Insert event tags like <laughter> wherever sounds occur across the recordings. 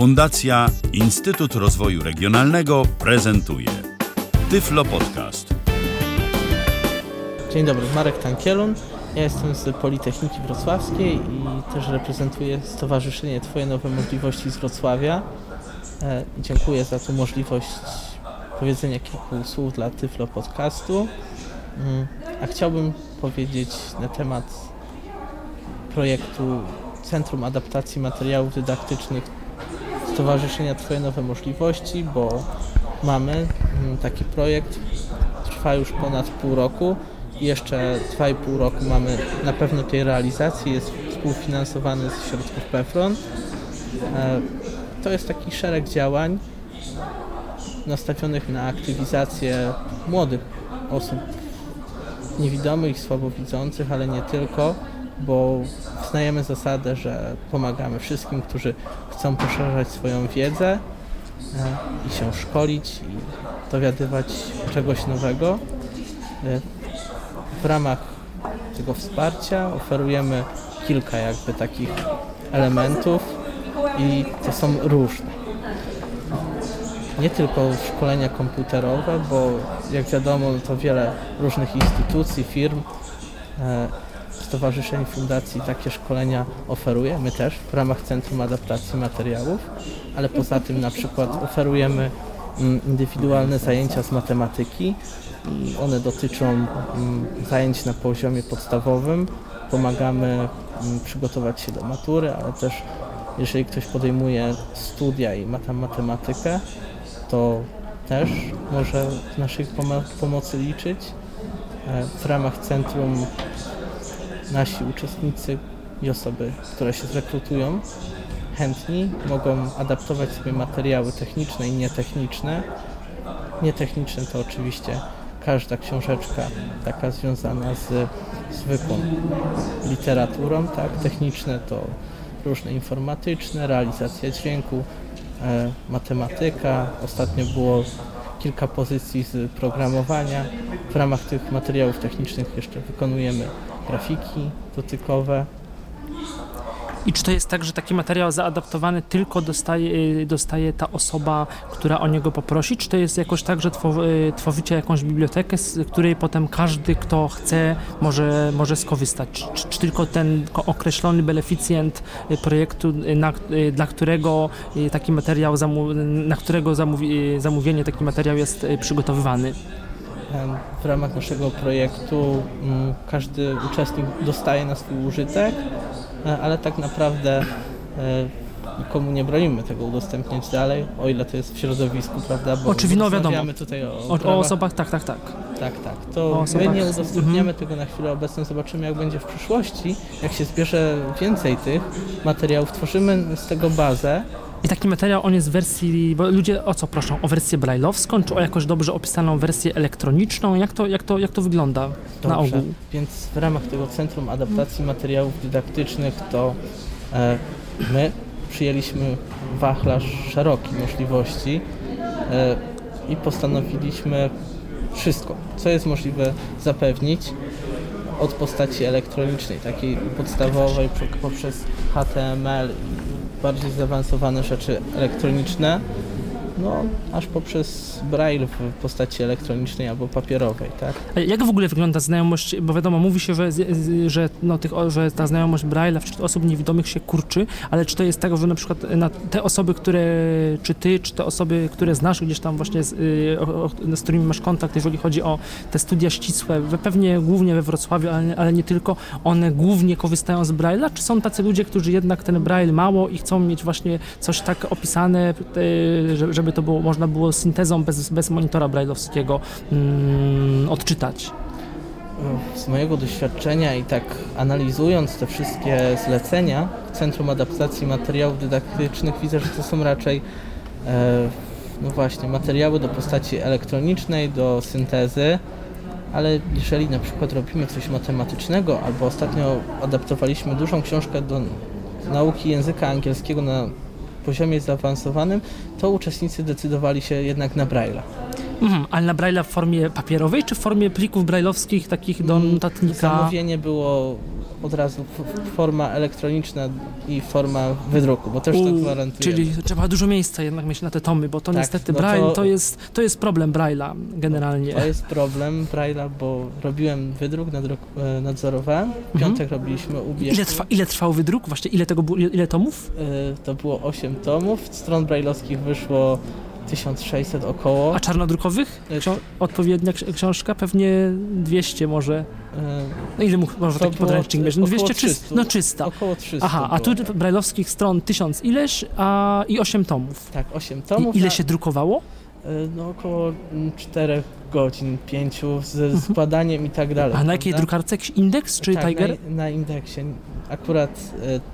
Fundacja Instytut Rozwoju Regionalnego prezentuje Tyflo Podcast. Dzień dobry, Marek Tankielun. Ja jestem z Politechniki Wrocławskiej i też reprezentuję Stowarzyszenie Twoje Nowe Możliwości z Wrocławia. E, dziękuję za tę możliwość powiedzenia kilku słów dla Tyflo Podcastu. Mm, a chciałbym powiedzieć na temat projektu Centrum Adaptacji Materiałów Dydaktycznych Stowarzyszenia Twoje Nowe Możliwości, bo mamy mm, taki projekt, trwa już ponad pół roku. I jeszcze 2,5 roku mamy na pewno tej realizacji, jest współfinansowany z środków PEFRON. E, To jest taki szereg działań nastawionych na aktywizację młodych osób. Niewidomych, słabowidzących, ale nie tylko, bo uznajemy zasadę, że pomagamy wszystkim, którzy chcą poszerzać swoją wiedzę e, i się szkolić i dowiadywać czegoś nowego. E, W ramach tego wsparcia oferujemy kilka jakby takich elementów i to są różne. Nie tylko szkolenia komputerowe, bo jak wiadomo to wiele różnych instytucji, firm, e, stowarzyszeń, fundacji takie szkolenia oferuje. My też w ramach Centrum Adaptacji Materiałów, ale poza tym na przykład oferujemy mm, indywidualne zajęcia z matematyki i one dotyczą mm, zajęć na poziomie podstawowym. Pomagamy mm, przygotować się do matury, ale też jeżeli ktoś podejmuje studia i ma tam matematykę, to też może naszej pomo- pomocy liczyć. E, W ramach centrum nasi uczestnicy i osoby, które się zrekrutują, chętni mogą adaptować sobie materiały techniczne i nietechniczne. Nietechniczne to oczywiście każda książeczka taka związana z zwykłą literaturą, tak? Techniczne to różne informatyczne, realizacja dźwięku, e, matematyka. Ostatnio było kilka pozycji z programowania. W ramach tych materiałów technicznych jeszcze wykonujemy grafiki dotykowe. I czy to jest tak, że taki materiał zaadaptowany tylko dostaje, y, dostaje ta osoba, która o niego poprosi? Czy to jest jakoś tak, że two- y, tworzycie jakąś bibliotekę, z której potem każdy, kto chce, może, może skorzystać? Czy, czy, tylko ten określony beneficjent y, projektu, na, dla którego taki materiał, na którego zamówi, zamówienie taki materiał jest przygotowywany? W ramach naszego projektu mm, każdy uczestnik dostaje na swój użytek, e, ale tak naprawdę e, nikomu nie bronimy tego udostępniać dalej, o ile to jest w środowisku, prawda? Bo Oczywiście, no wiadomo. tutaj o, O, o osobach, tak, tak, tak. Tak, tak. To my nie mhm. udostępniamy tego na chwilę obecną, zobaczymy jak będzie w przyszłości. Jak się zbierze więcej tych materiałów, tworzymy z tego bazę. I taki materiał, on jest w wersji, bo ludzie o co proszą? O wersję brajlowską, czy o jakoś dobrze opisaną wersję elektroniczną? Jak to, jak to, jak to wygląda na Dobrze. ogół? Więc w ramach tego Centrum Adaptacji Materiałów Dydaktycznych to e, my przyjęliśmy wachlarz szeroki możliwości e, i postanowiliśmy wszystko, co jest możliwe zapewnić od postaci elektronicznej, takiej podstawowej po- poprzez HTML bardziej zaawansowane rzeczy elektroniczne, no aż poprzez braille w postaci elektronicznej albo papierowej, tak? A jak w ogóle wygląda znajomość, bo wiadomo, mówi się, że, że, no, tych, że ta znajomość Braille'a wśród osób niewidomych się kurczy, ale czy to jest tak, że na przykład te osoby, które, czy ty, czy te osoby, które znasz gdzieś tam właśnie, z, y, z którymi masz kontakt, jeżeli chodzi o te studia ścisłe, pewnie głównie we Wrocławiu, ale, ale nie tylko, one głównie korzystają z Braille'a, czy są tacy ludzie, którzy jednak ten Braille mało i chcą mieć właśnie coś tak opisane, y, że- żeby to było, można było syntezą bez, bez monitora braille'owskiego mm, odczytać? Z mojego doświadczenia i tak analizując te wszystkie zlecenia Centrum Adaptacji Materiałów Dydaktycznych widzę, że to są raczej e, no właśnie materiały do postaci elektronicznej, do syntezy, ale jeżeli na przykład robimy coś matematycznego albo ostatnio adaptowaliśmy dużą książkę do nauki języka angielskiego na poziomie zaawansowanym, to uczestnicy decydowali się jednak na Braille'a. Mhm, ale na Braille'a w formie papierowej, czy w formie plików braille'owskich, takich do Mm, notatnika? Zamówienie było od razu forma elektroniczna i forma wydruku, bo też to U, gwarantuje. Czyli trzeba dużo miejsca jednak mieć na te tomy, bo to Tak, niestety no Braille to- to... jest, to jest problem Braille'a generalnie. To jest problem Braille'a, bo robiłem wydruk, e, nadzorowałem. W Mhm. piątek robiliśmy ubieg. Ile, trwa, ile trwał wydruk? Właśnie ile tego było, ile, ile tomów? E, To było 8 tomów, stron brailleowskich wyszło 1600 około. A czarnodrukowych? E, Ksio- odpowiednia ksi- książka? Pewnie 200 może. e, No ile mógł może To taki podręcznik mieć? No około 200 czy... 300. No 300. Około 300 Aha, a tu było. brajlowskich stron 1000 ileś, a i 8 tomów. Tak, 8 tomów. I ile na- się drukowało? e, No około 4 godzin, 5 ze składaniem i tak dalej. Mhm. A na jakiej prawda? drukarce? Indeks czy tak, Tiger? Na, na indeksie. Akurat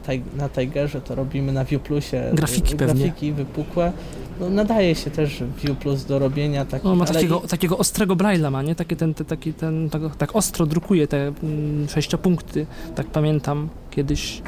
taj, na Tigerze to robimy na View Plusie. e, Grafiki pewnie. Grafiki wypukłe. No, nadaje się też View Plus do robienia takich. No, ma takiego, i- takiego ostrego Braille'a ma, nie? Taki ten, te, taki ten, tak, tak ostro drukuje te mm, sześciopunkty, tak pamiętam kiedyś,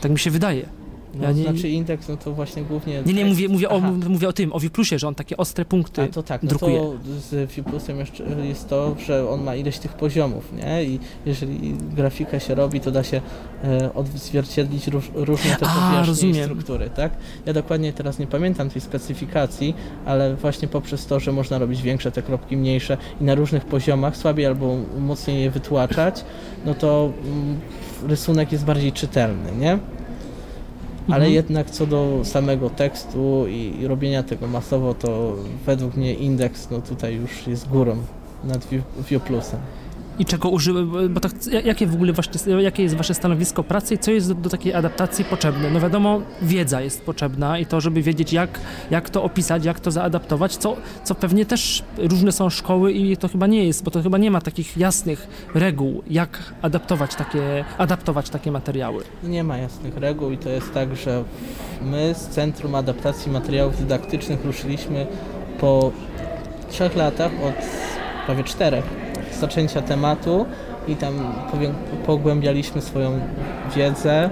tak mi się wydaje. No, ja nie- Znaczy indeks, no to właśnie głównie. Nie, nie, mówię, mówię, o, mówię o tym, o Viplusie, że on takie ostre punkty A to tak, no drukuje. to z Viewplusem jeszcze jest to, że on ma ileś tych poziomów, nie? I jeżeli grafikę się robi, to da się e, odzwierciedlić róż, różne te powierzchnie struktury, tak? Ja dokładnie teraz nie pamiętam tej specyfikacji, ale właśnie poprzez to, że można robić większe te kropki, mniejsze i na różnych poziomach, słabiej albo mocniej je wytłaczać, no to mm, rysunek jest bardziej czytelny, nie? Ale Mhm. jednak co do samego tekstu i, i robienia tego masowo, to według mnie indeks no tutaj już jest górą nad View, View Plusem. I czego użyły, bo tak, jakie w ogóle właśnie, jakie jest wasze stanowisko pracy i co jest do, do takiej adaptacji potrzebne? No wiadomo, wiedza jest potrzebna i to, żeby wiedzieć jak, jak to opisać, jak to zaadaptować, co, co pewnie też różne są szkoły i to chyba nie jest, bo to chyba nie ma takich jasnych reguł, jak adaptować takie, adaptować takie materiały. Nie ma jasnych reguł i to jest tak, że my z Centrum Adaptacji Materiałów Dydaktycznych ruszyliśmy po trzech latach od prawie czterech zaczęcia tematu i tam pogłębialiśmy swoją wiedzę e,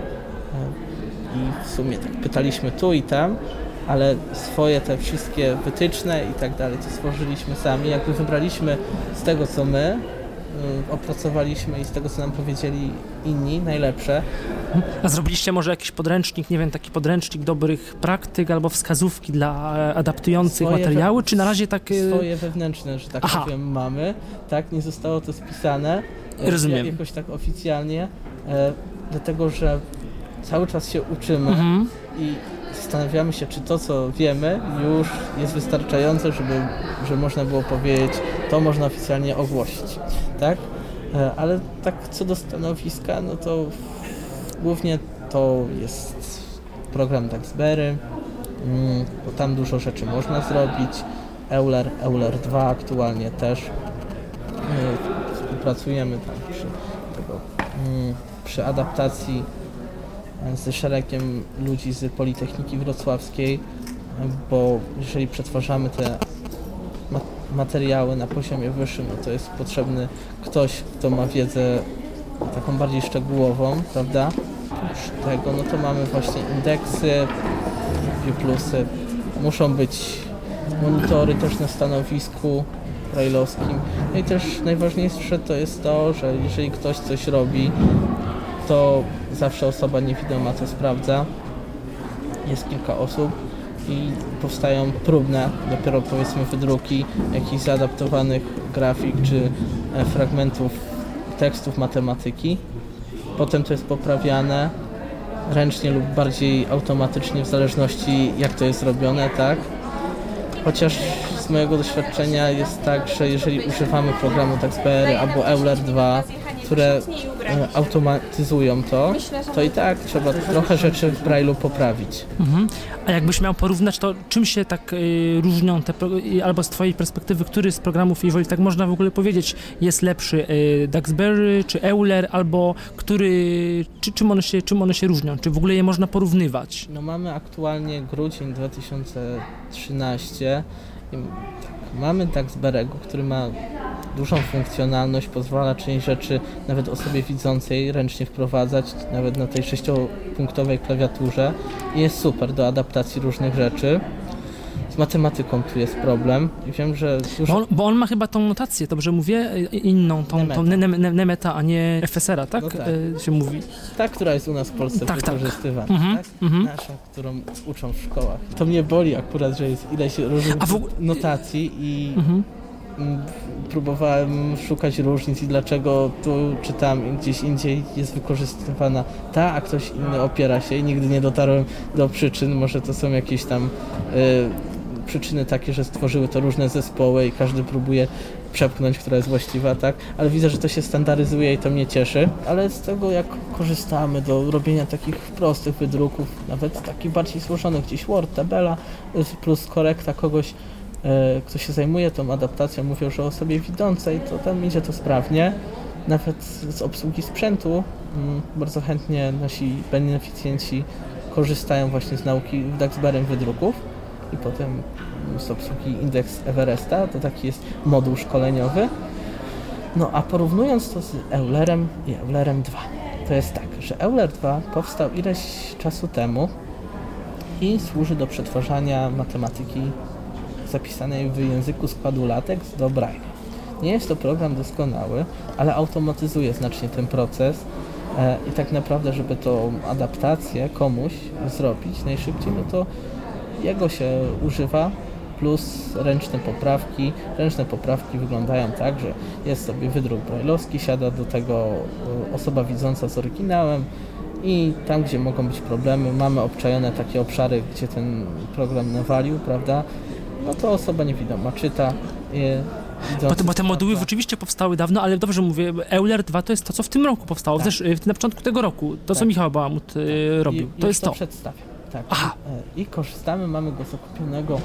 i w sumie tak pytaliśmy tu i tam, ale swoje te wszystkie wytyczne i tak dalej to stworzyliśmy sami. Jakby wybraliśmy z tego, co my opracowaliśmy i z tego, co nam powiedzieli inni, najlepsze, A zrobiliście może jakiś podręcznik, nie wiem, taki podręcznik dobrych praktyk albo wskazówki dla e, adaptujących Swoje materiały, czy na razie tak... e, swoje wewnętrzne, że tak Aha. powiem, mamy. Tak, nie zostało to spisane. e, Rozumiem. Jakoś tak oficjalnie, e, dlatego że cały czas się uczymy Mhm. i zastanawiamy się, czy to, co wiemy, już jest wystarczające, żeby, żeby można było powiedzieć, to można oficjalnie ogłosić, tak? E, Ale tak co do stanowiska, no to głównie to jest program Daxberry, mm, bo tam dużo rzeczy można zrobić. Euler, Euler 2 aktualnie też. Współpracujemy tam przy, tego, mm, przy adaptacji e, ze szeregiem ludzi z Politechniki Wrocławskiej, bo jeżeli przetwarzamy te materiały na poziomie wyższym, no to jest potrzebny ktoś, kto ma wiedzę taką bardziej szczegółową, prawda? Oprócz tego, no to mamy właśnie indeksy, plusy, muszą być monitory też na stanowisku brailleowskim. No i też najważniejsze to jest to, że jeżeli ktoś coś robi, to zawsze osoba niewidoma to sprawdza. Jest kilka osób i powstają próbne, dopiero powiedzmy wydruki jakichś zaadaptowanych grafik czy e, fragmentów tekstów matematyki. Potem to jest poprawiane ręcznie lub bardziej automatycznie w zależności jak to jest robione, tak? Chociaż z mojego doświadczenia jest tak, że jeżeli używamy programu TaxBR albo Euler 2, które e, automatyzują to, to i tak trzeba trochę rzeczy w Braille'u poprawić. Mhm. A jakbyś miał porównać, to czym się tak y, różnią te, pro- y, albo z twojej perspektywy, który z programów, jeżeli tak można w ogóle powiedzieć, jest lepszy, y, Duxbury czy Euler, albo który, czy, czym, one się, czym one się różnią, czy w ogóle je można porównywać? No mamy aktualnie grudzień 2013 i tak, mamy Duxberego, który ma dużą funkcjonalność, pozwala część rzeczy nawet osobie widzącej ręcznie wprowadzać, nawet na tej sześciopunktowej klawiaturze i jest super do adaptacji różnych rzeczy. Matematyką tu jest problem i wiem, że dużo... Bo on, bo on ma chyba tą notację, dobrze mówię, inną, tą, tą Nemeta. ne, ne, Nemeta, a nie FSR-a, tak? No tak. Y, się mówi. Ta, która jest u nas w Polsce Tak, tak. wykorzystywana, Mhm, tak? mhm. Naszą, którą uczą w szkołach. To mnie boli akurat, że jest ileś różnych w notacji i Mhm. próbowałem szukać różnic i dlaczego tu czy tam gdzieś indziej jest wykorzystywana ta, a ktoś inny opiera się i nigdy nie dotarłem do przyczyn. Może to są jakieś tam y, przyczyny takie, że stworzyły to różne zespoły i każdy próbuje przepchnąć, która jest właściwa, tak? Ale widzę, że to się standaryzuje i to mnie cieszy. Ale z tego, jak korzystamy do robienia takich prostych wydruków, nawet takich bardziej złożonych, gdzieś Word, tabela y, plus korekta kogoś, e, kto się zajmuje tą adaptacją, mówią, że osobie widzącej, to tam idzie to sprawnie. Nawet z obsługi sprzętu mm, bardzo chętnie nasi beneficjenci korzystają właśnie z nauki w Daxberem wydruków i potem z obsługi Index Everesta, to taki jest moduł szkoleniowy. No a porównując to z Eulerem i Eulerem 2, to jest tak, że Euler 2 powstał ileś czasu temu i służy do przetwarzania matematyki zapisanej w języku składu LaTeX do Braille. Nie jest to program doskonały, ale automatyzuje znacznie ten proces e, i tak naprawdę, żeby tą adaptację komuś zrobić najszybciej, no to jego się używa plus ręczne poprawki. Ręczne poprawki wyglądają tak, że jest sobie wydruk brajlowski, siada do tego e, osoba widząca z oryginałem i tam, gdzie mogą być problemy, mamy obczajone takie obszary, gdzie ten program nawalił, prawda? No to osoba niewidoma czyta. Bo te, bo te moduły sprawdza. rzeczywiście powstały dawno, ale dobrze mówię, Euler 2 to jest to, co w tym roku powstało, Tak. y, na początku tego roku, to co Tak. Michał Bałamut y, robił, I to jest to. przedstawiam. Tak. Aha. E, I korzystamy, mamy go zakupionego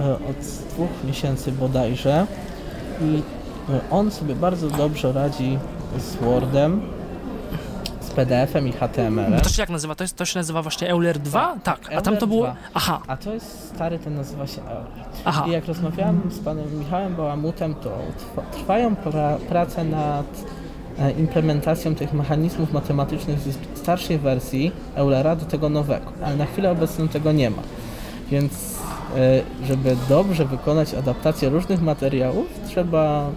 e, od dwóch miesięcy bodajże i e, on sobie bardzo dobrze radzi z Wordem, z PDF-em i HTML-em. To się jak nazywa? To, jest, to się nazywa właśnie Euler 2? Tak, a tam to było... 2. Aha, A to jest stary, ten nazywa się Euler. aha. I jak rozmawiałem z panem Michałem Bałamutem, to trwa, trwają pra, prace nad implementacją tych mechanizmów matematycznych starszej wersji Eulera do tego nowego, ale na chwilę obecną tego nie ma. Więc e, żeby dobrze wykonać adaptację różnych materiałów, trzeba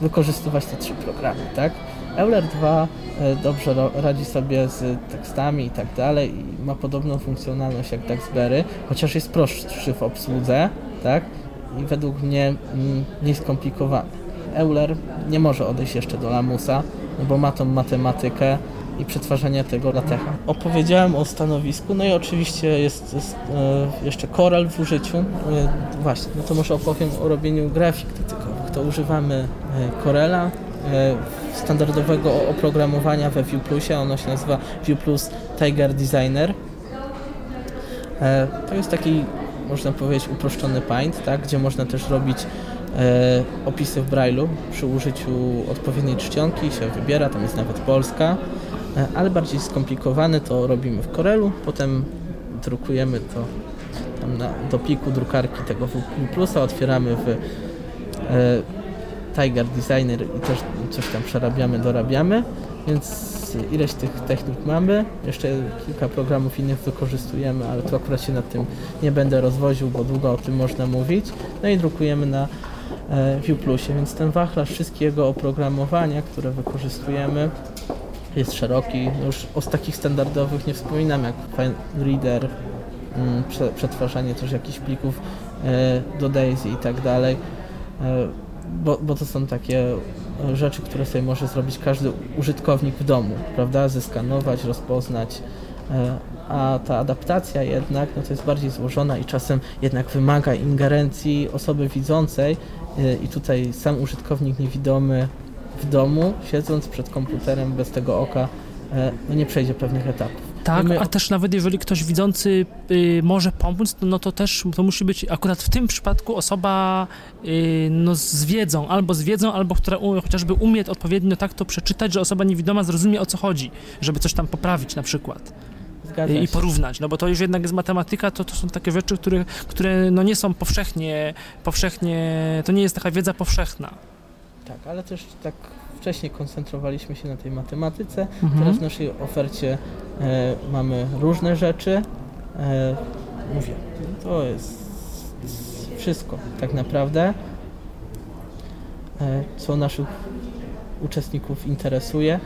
wykorzystywać te trzy programy, tak? Euler 2 e, dobrze radzi sobie z tekstami i tak dalej i ma podobną funkcjonalność jak Daxberry, chociaż jest prostszy w obsłudze, tak? I według mnie mm, mniej skomplikowany. Euler nie może odejść jeszcze do Lamusa, no bo ma tą matematykę i przetwarzanie tego latecha. Opowiedziałem o stanowisku, no i oczywiście jest, jest e, jeszcze Corel w użyciu. E, właśnie, no to może opowiem o robieniu grafik dotykowych. To używamy e, Corela, e, standardowego oprogramowania we Vue Plusie, ono się nazywa Vue Plus Tiger Designer. E, To jest taki, można powiedzieć, uproszczony Paint, tak, gdzie można też robić e, opisy w Braille'u przy użyciu odpowiedniej czcionki się wybiera, tam jest nawet polska, ale bardziej skomplikowany to robimy w Corelu, potem drukujemy to na, do pliku drukarki tego Plusa, otwieramy w e, Tiger Designer i też coś tam przerabiamy, dorabiamy, więc ileś tych technik mamy, jeszcze kilka programów innych wykorzystujemy, ale tu akurat się nad tym nie będę rozwoził, bo długo o tym można mówić. No i drukujemy na e, Vue Plusie, więc ten wachlarz wszystkiego oprogramowania, które wykorzystujemy jest szeroki. Już o takich standardowych nie wspominam, jak Fine Reader, mm, prze, przetwarzanie też jakichś plików e, do Daisy i tak dalej. E, bo, bo to są takie e, rzeczy, które sobie może zrobić każdy użytkownik w domu, prawda? Zeskanować, rozpoznać. A ta adaptacja jednak no to jest bardziej złożona i czasem jednak wymaga ingerencji osoby widzącej i tutaj sam użytkownik niewidomy w domu, siedząc przed komputerem bez tego oka, e, no nie przejdzie pewnych etapów. Tak, my- a też nawet jeżeli ktoś widzący y, może pomóc, to, no to też to musi być akurat w tym przypadku osoba y, no, z wiedzą, albo z wiedzą, albo która u, chociażby umie odpowiednio tak to przeczytać, że osoba niewidoma zrozumie o co chodzi, żeby coś tam poprawić na przykład Zgadza i porównać, no bo to już jednak jest matematyka, to, to są takie rzeczy, które, które no nie są powszechnie, powszechnie, to nie jest taka wiedza powszechna. Tak, ale też tak wcześniej koncentrowaliśmy się na tej matematyce. Mhm. Teraz w naszej ofercie e, mamy różne rzeczy. E, mówię, to jest wszystko tak naprawdę, e, co naszych uczestników interesuje.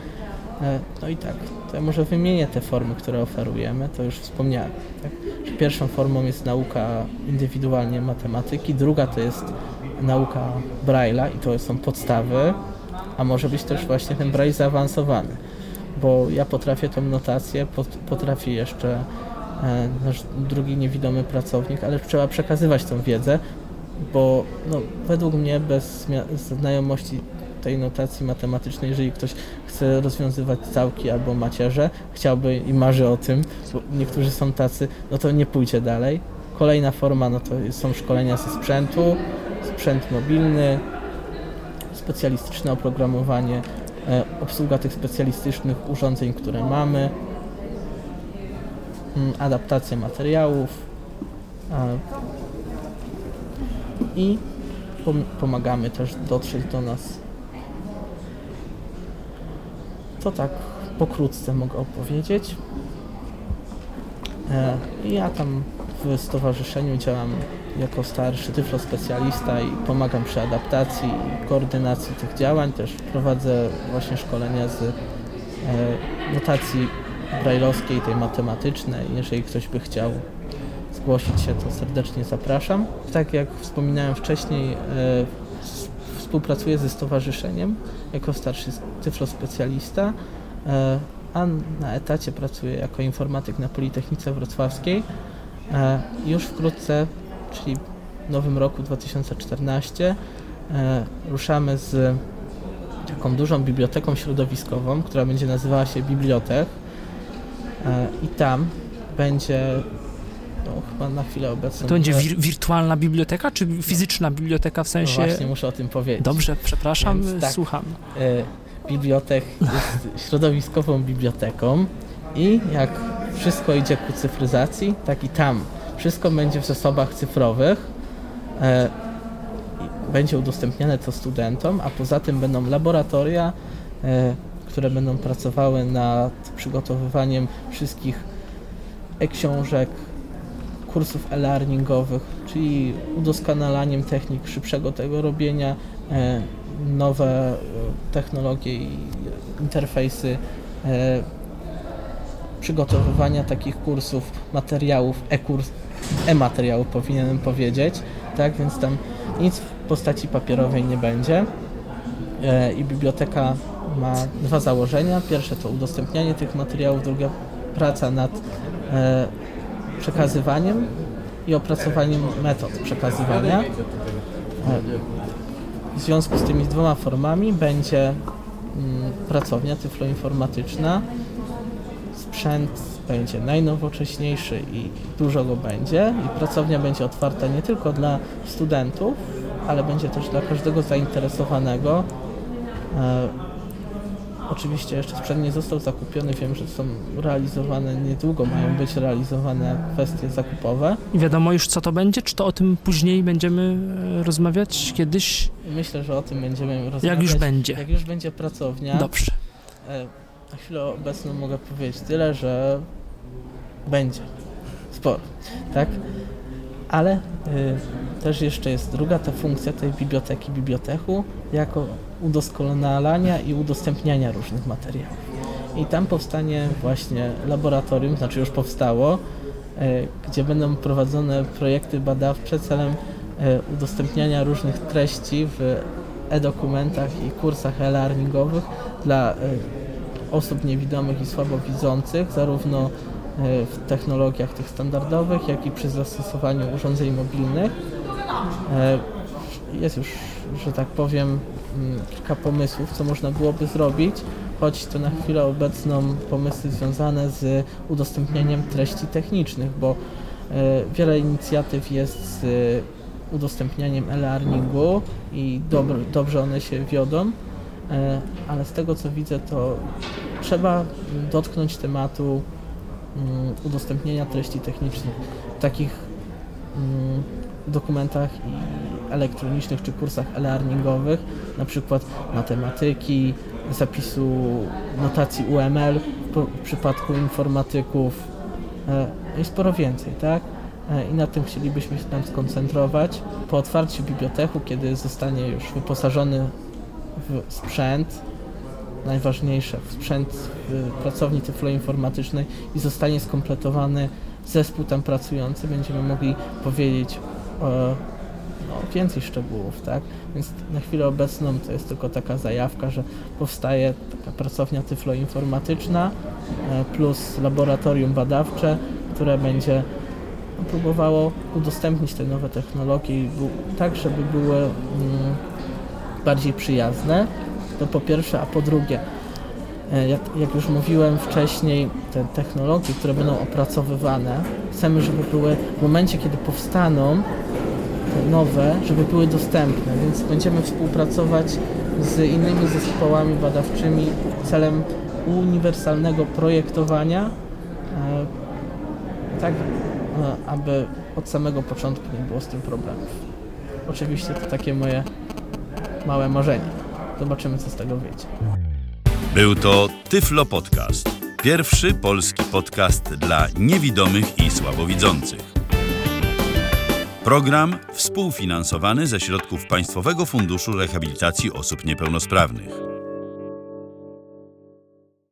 E, No i tak, to ja może wymienię te formy, które oferujemy, to już wspomniałem. Tak? Pierwszą formą jest nauka indywidualnie matematyki, druga to jest nauka Braille'a i to są podstawy, a może być też właśnie ten Braille zaawansowany, bo ja potrafię tą notację, pot- potrafię jeszcze e, nasz drugi niewidomy pracownik, ale trzeba przekazywać tą wiedzę, bo no, według mnie bez znajomości tej notacji matematycznej, jeżeli ktoś chce rozwiązywać całki albo macierze, chciałby i marzy o tym, niektórzy są tacy, no to nie pójdzie dalej. Kolejna forma no to są szkolenia ze sprzętu, sprzęt mobilny, specjalistyczne oprogramowanie, e, obsługa tych specjalistycznych urządzeń, które mamy, mm, adaptacja materiałów i pom- pomagamy też dotrzeć do nas. To tak pokrótce mogę opowiedzieć. E, Ja tam w stowarzyszeniu działam jako starszy tyflospecjalista i pomagam przy adaptacji i koordynacji tych działań. Też prowadzę właśnie szkolenia z e, notacji brajlowskiej, tej matematycznej. Jeżeli ktoś by chciał zgłosić się, to serdecznie zapraszam. Tak jak wspominałem wcześniej, e, współpracuję ze stowarzyszeniem jako starszy tyflospecjalista, e, a na etacie pracuję jako informatyk na Politechnice Wrocławskiej. Już wkrótce, czyli w nowym roku 2014, e, ruszamy z taką dużą biblioteką środowiskową, która będzie nazywała się Bibliotek. E, I tam będzie, no chyba na chwilę obecną. To będzie wir wirtualna biblioteka, czy fizyczna biblioteka w no sensie... Właśnie muszę o tym powiedzieć. Dobrze, przepraszam, Więc tak. słucham. E, Bibliotek jest <laughs> środowiskową biblioteką i jak wszystko idzie ku cyfryzacji, tak i tam wszystko będzie w zasobach cyfrowych. E, będzie udostępniane to studentom, a poza tym będą laboratoria, e, które będą pracowały nad przygotowywaniem wszystkich e-książek, kursów e-learningowych, czyli udoskonalaniem technik szybszego tego robienia, e, nowe technologie i interfejsy przygotowywania takich kursów, materiałów, e-kurs, e-materiałów powinienem powiedzieć, tak, więc tam nic w postaci papierowej nie będzie e, i biblioteka ma dwa założenia. Pierwsze to udostępnianie tych materiałów, druga praca nad e, przekazywaniem i opracowaniem metod przekazywania. E, w związku z tymi dwoma formami będzie mm, pracownia tyfloinformatyczna. Sprzęt będzie najnowocześniejszy i dużo go będzie. I pracownia będzie otwarta nie tylko dla studentów, ale będzie też dla każdego zainteresowanego. E, oczywiście jeszcze sprzęt nie został zakupiony. Wiem, że są realizowane, niedługo mają być realizowane kwestie zakupowe. I wiadomo już, co to będzie? Czy to o tym później będziemy e, rozmawiać kiedyś? Myślę, że o tym będziemy rozmawiać. Jak już będzie. Jak już będzie pracownia. Dobrze. E, Na chwilę obecną mogę powiedzieć tyle, że będzie sporo, tak? Ale y, też jeszcze jest druga ta funkcja tej biblioteki, bibliotechu, jako udoskonalania i udostępniania różnych materiałów. I tam powstanie właśnie laboratorium, znaczy już powstało, e, gdzie będą prowadzone projekty badawcze celem e, udostępniania różnych treści w e-dokumentach i kursach e-learningowych dla e, osób niewidomych i słabowidzących, zarówno e, w technologiach tych standardowych, jak i przy zastosowaniu urządzeń mobilnych. E, Jest już, że tak powiem, mm, kilka pomysłów, co można byłoby zrobić, choć to na chwilę obecną pomysły związane z udostępnianiem treści technicznych, bo e, wiele inicjatyw jest z udostępnianiem e-learningu i dob- dobrze one się wiodą, ale z tego co widzę, to trzeba dotknąć tematu mm, udostępnienia treści technicznych w takich mm, dokumentach elektronicznych czy kursach e-learningowych, na przykład matematyki, zapisu notacji UML w przypadku informatyków e, i sporo więcej, tak? e, i na tym chcielibyśmy się tam skoncentrować. Po otwarciu biblioteku, kiedy zostanie już wyposażony sprzęt, najważniejsze, sprzęt w pracowni tyfloinformatycznej i zostanie skompletowany zespół tam pracujący, będziemy mogli powiedzieć o, no, więcej szczegółów, tak? Więc na chwilę obecną to jest tylko taka zajawka, że powstaje taka pracownia tyfloinformatyczna e, plus laboratorium badawcze, które będzie no, próbowało udostępnić te nowe technologie tak, żeby były mm, bardziej przyjazne. To po pierwsze, a po drugie, e, jak, jak już mówiłem wcześniej, te technologie, które będą opracowywane, chcemy, żeby były w momencie, kiedy powstaną nowe, żeby były dostępne, więc będziemy współpracować z innymi zespołami badawczymi celem uniwersalnego projektowania, e, tak e, aby od samego początku nie było z tym problemów. Oczywiście to takie moje małe marzenie. Zobaczymy, co z tego wyjdzie. Był to Tyflo Podcast. Pierwszy polski podcast dla niewidomych i słabowidzących. Program współfinansowany ze środków Państwowego Funduszu Rehabilitacji Osób Niepełnosprawnych.